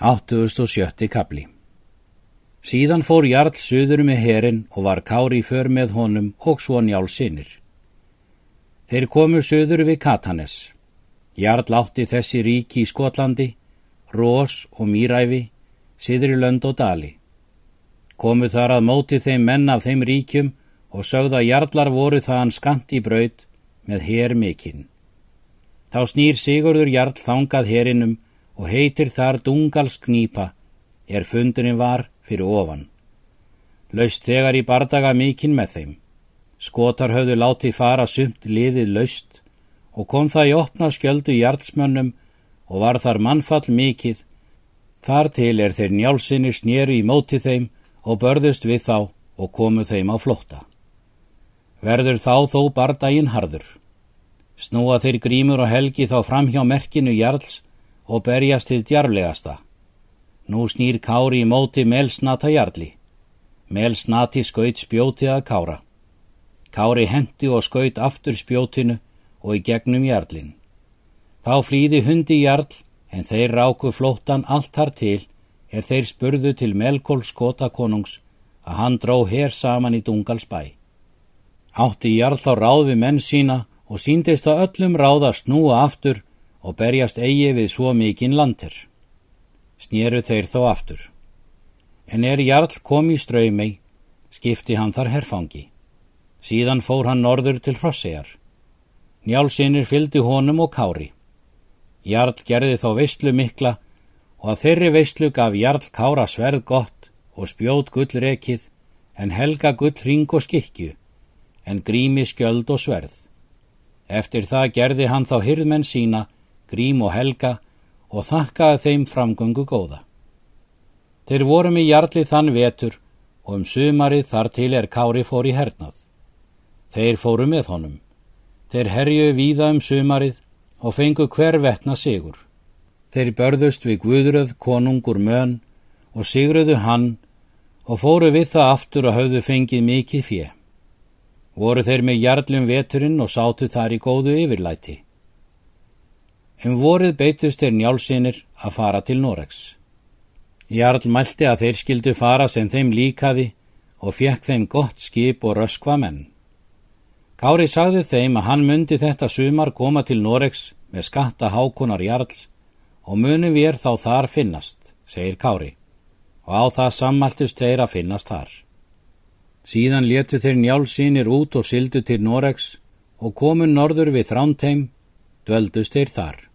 87. kapli Síðan fór Jarl söður með herin og var Kári för með honum og svo njál sinir. Þeir komu söður við Katanes. Jarl átti þessi ríki í Skotlandi, Rós og Mýræfi, Sidri lönd og Dali. Komu þar að móti þeim menn af þeim ríkjum og sögða Jarlar voru þaðan skant í braud með her mikinn. Þá snýr Sigurður Jarl þangað herinum og heitir þar Dungalsknýpa er fundurinn var fyrir ofan. Laust þegar í bardaga mikinn með þeim. Skotar höfðu látið fara sumt liðið laust og kom það í opna skjöldu jarlsmönnum og var þar mannfall mikill. Þar til er þeir njálsinni snýru í móti þeim og börðust við þá og komu þeim á flótta. Verður þá þó bardaginn harður. Snúa þeir grímur og helgi þá fram hjá merkinu jarls og berjast til djarflegasta. Nú snýr Kári í móti Melsnata jarli. Melsnati skaut spjótið að Kára. Kári hendi og skaut aftur spjótinu og í gegnum jarlin. Þá flýði hundi jarl en þeir ráku flóttan allt þar til er þeir spurðu til Melkól skotakonungs að hann dró hér saman í Dungalsbæ. Átti jarl þá ráð við menn sína og síndist að öllum ráða snúa aftur og berjast eigi við svo mikinn landir. Snýru þeir þó aftur. En er Jarl kom í ströymei, skipti hann þar herfangi. Síðan fór hann norður til Hrossegar. Njálsinnir fyldi honum og kári. Jarl gerði þá veistlu mikla og að þeirri veistlu gaf Jarl kára sverð gott og spjót gull rekið en helga gull ring og skikju en grími skjöld og sverð. Eftir það gerði hann þá hyrðmenn sína Grím og Helga og þakkaði þeim framgöngu góða. Þeir voru með jarli þann vetur og um sumarið þar til er Kári fór í hernað. Þeir fóru með honum. Þeir herjuðu víða um sumarið og fengu hver vetna sigur. Þeir börðust við Guðröð konungur mön og sigruðu hann og fóru við það aftur og hafðu fengið mikið fjö. Voru þeir með jarlum veturinn og sátu þar í góðu yfirlæti. Um vorið beitust þeir njálsinir að fara til Noregs. Jarl mælti að þeir skildu fara sem þeim líkaði og fekk þeim gott skip og röskva menn. Kári sagði þeim að hann myndi þetta sumar koma til Noregs með skatta hákunar Jarls og muni við þá þar finnast, segir Kári, og á það sammæltust þeir að finnast þar. Síðan letu þeir njálsinir út og sildu til Noregs og komu norður við þránteim, dveldust þeir þar.